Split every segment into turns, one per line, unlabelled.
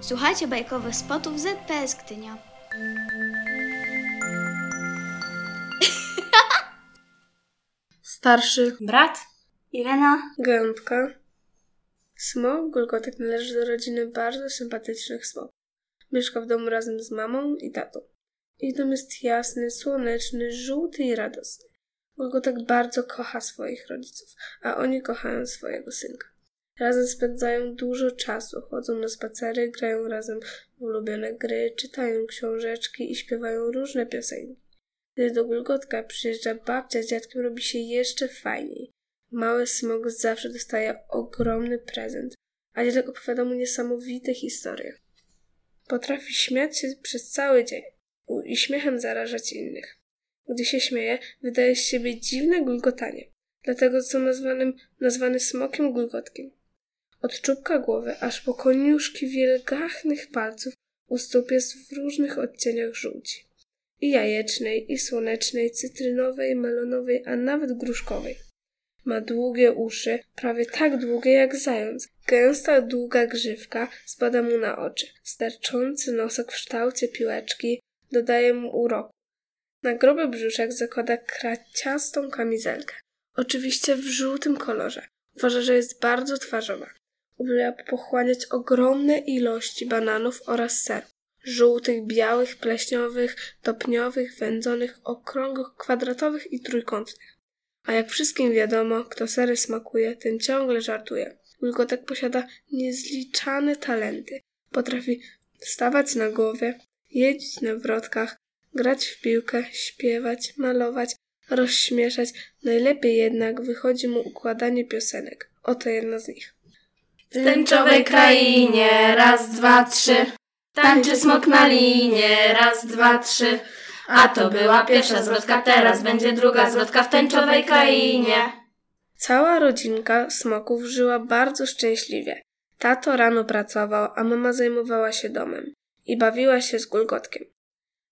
Słuchajcie bajkowych spotów ZPS Gdynia.
Starszy.
Brat?
Irena,
Gębka. Smok Gulgotek należy do rodziny bardzo sympatycznych smoków. Mieszka w domu razem z mamą i tatą. Ich dom jest jasny, słoneczny, żółty i radosny. Gulgotek bardzo kocha swoich rodziców, a oni kochają swojego synka. Razem spędzają dużo czasu, chodzą na spacery, grają razem w ulubione gry, czytają książeczki i śpiewają różne piosenki. Gdy do Gulgotka przyjeżdża babcia z dziadkiem, robi się jeszcze fajniej. Mały smok zawsze dostaje ogromny prezent, a dziadek opowiada mu niesamowite historie. Potrafi śmiać się przez cały dzień i śmiechem zarażać innych. Gdy się śmieje, wydaje z siebie dziwne gulgotanie. Dlatego są nazwanym, nazwany smokiem gulgotkiem. Od czubka głowy aż po koniuszki wielgachnych palców u stóp jest w różnych odcieniach żółci. I jajecznej, i słonecznej, cytrynowej, melonowej, a nawet gruszkowej. Ma długie uszy, prawie tak długie jak zając. Gęsta, długa grzywka spada mu na oczy. Sterczący nosek w kształcie piłeczki dodaje mu uroku. Na gruby brzuszek zakłada kraciastą kamizelkę. Oczywiście w żółtym kolorze. Uważa, że jest bardzo twarzowa. Uwielbia pochłaniać ogromne ilości bananów oraz seru. Żółtych, białych, pleśniowych, topniowych, wędzonych, okrągłych, kwadratowych i trójkątnych. A jak wszystkim wiadomo, kto sery smakuje, ten ciągle żartuje. Wilgotek posiada niezliczane talenty. Potrafi stawać na głowie, jeździć na wrotkach, grać w piłkę, śpiewać, malować, rozśmieszać. Najlepiej jednak wychodzi mu układanie piosenek. Oto jedna z nich.
W tęczowej krainie, raz, dwa, trzy. Tańczy smok na linie, raz, dwa, trzy. A to była pierwsza zwrotka, teraz będzie druga zwrotka w tęczowej krainie.
Cała rodzinka smoków żyła bardzo szczęśliwie. Tato rano pracował, a mama zajmowała się domem i bawiła się z Gulgotkiem.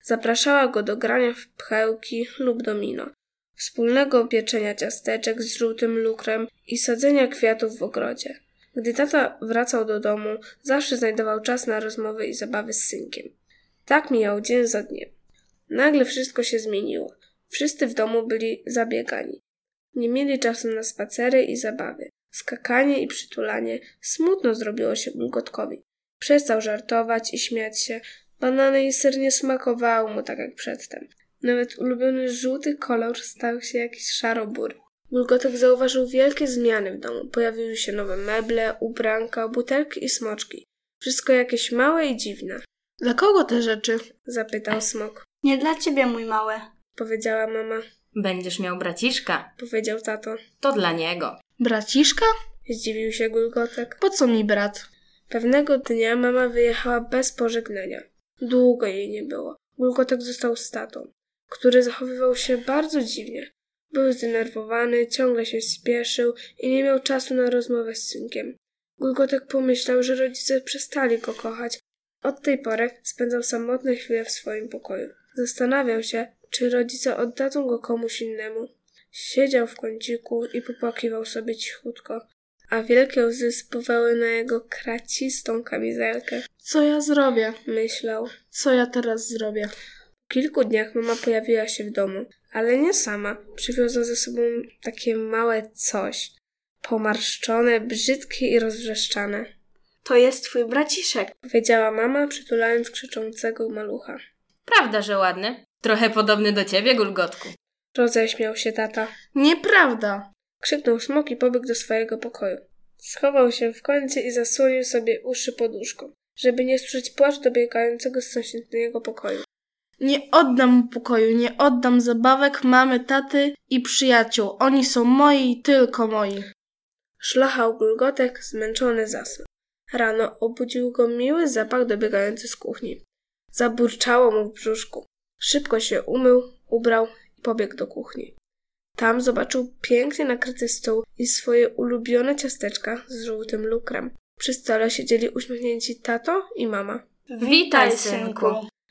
Zapraszała go do grania w pchełki lub domino, wspólnego pieczenia ciasteczek z żółtym lukrem i sadzenia kwiatów w ogrodzie. Gdy tata wracał do domu, zawsze znajdował czas na rozmowy i zabawy z synkiem. Tak mijał dzień za dniem. Nagle wszystko się zmieniło. Wszyscy w domu byli zabiegani. Nie mieli czasu na spacery i zabawy. Skakanie i przytulanie. Smutno zrobiło się Bulgotkowi. Przestał żartować i śmiać się. Banany i ser nie smakowały mu tak jak przedtem. Nawet ulubiony żółty kolor stał się jakiś szaro-bury. Bulgotek zauważył wielkie zmiany w domu. Pojawiły się nowe meble, ubranka, butelki i smoczki. Wszystko jakieś małe i dziwne.
Dla kogo te rzeczy?
Zapytał smok.
nie dla ciebie, mój mały.
Powiedziała mama.
Będziesz miał braciszka.
Powiedział tato.
To dla niego.
Braciszka?
Zdziwił się Gulgotek.
Po co mi brat?
Pewnego dnia mama wyjechała bez pożegnania. Długo jej nie było. Gulgotek został z tatą, który zachowywał się bardzo dziwnie. Był zdenerwowany, ciągle się spieszył i nie miał czasu na rozmowę z synkiem. Gulgotek pomyślał, że rodzice przestali go kochać. Od tej pory spędzał samotne chwile w swoim pokoju. Zastanawiał się, czy rodzice oddadzą go komuś innemu. Siedział w kąciku i popłakiwał sobie cichutko, a wielkie łzy spływały na jego kracistą kamizelkę.
Co ja zrobię?
Myślał.
Co ja teraz zrobię?
Po kilku dniach mama pojawiła się w domu, ale nie sama. Przywiozła ze sobą takie małe coś. Pomarszczone, brzydkie i rozwrzeszczane.
To jest twój braciszek.
Powiedziała mama, przytulając krzyczącego malucha.
Prawda, że ładny? Trochę podobny do ciebie, Gulgotku.
Roześmiał się tata.
Nieprawda.
Krzyknął smok i pobiegł do swojego pokoju. Schował się w kącie i zasłonił sobie uszy poduszką, żeby nie słyszeć płaczu dobiegającego z sąsiedniego pokoju.
Nie oddam mu pokoju, nie oddam zabawek mamy, taty i przyjaciół. Oni są moi i tylko moi.
Szlochał Gulgotek, zmęczony zasnął. Rano obudził go miły zapach dobiegający z kuchni. Zaburczało mu w brzuszku. Szybko się umył, ubrał i pobiegł do kuchni. Tam zobaczył pięknie nakryty stół i swoje ulubione ciasteczka z żółtym lukrem. Przy stole siedzieli uśmiechnięci tato i mama.
Witaj, synku.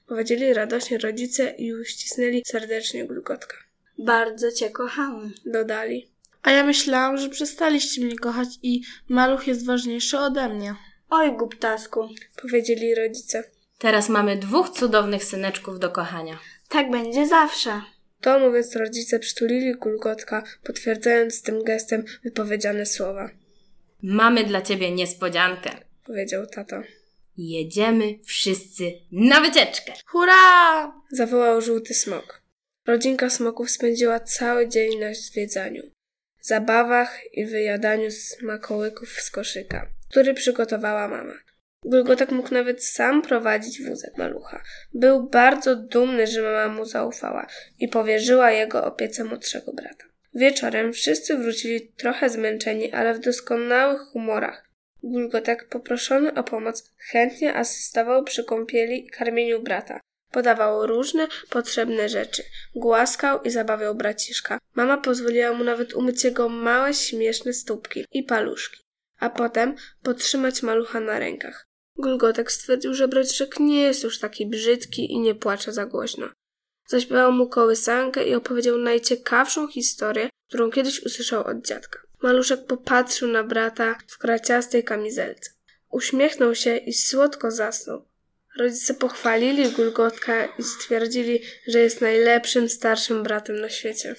Powiedzieli radośnie rodzice i uścisnęli serdecznie Gulgotka.
Bardzo cię kochamy.
Dodali.
A ja myślałam, że przestaliście mnie kochać i maluch jest ważniejszy ode mnie.
Oj, głuptasku.
powiedzieli rodzice.
Teraz mamy dwóch cudownych syneczków do kochania.
Tak będzie zawsze.
To mówiąc, rodzice przytulili Gulgotka, potwierdzając tym gestem wypowiedziane słowa.
Mamy dla ciebie niespodziankę.
Powiedział tato.
Jedziemy wszyscy na wycieczkę.
Hurra!
Zawołał żółty smok. Rodzinka smoków spędziła cały dzień na zwiedzaniu, zabawach i wyjadaniu smakołyków z koszyka, który przygotowała mama. Gulgotek mógł nawet sam prowadzić wózek malucha. Był bardzo dumny, że mama mu zaufała i powierzyła jego opiece młodszego brata. Wieczorem wszyscy wrócili trochę zmęczeni, ale w doskonałych humorach. Gulgotek, poproszony o pomoc, chętnie asystował przy kąpieli i karmieniu brata. Podawał różne potrzebne rzeczy. Głaskał i zabawiał braciszka. Mama pozwoliła mu nawet umyć jego małe, śmieszne stópki i paluszki, a potem potrzymać malucha na rękach. Gulgotek stwierdził, że braciszek nie jest już taki brzydki i nie płacze za głośno. Zaśpiewał mu kołysankę i opowiedział najciekawszą historię, którą kiedyś usłyszał od dziadka. Maluszek popatrzył na brata w kraciastej kamizelce. Uśmiechnął się i słodko zasnął. Rodzice pochwalili Gulgotka i stwierdzili, że jest najlepszym starszym bratem na świecie.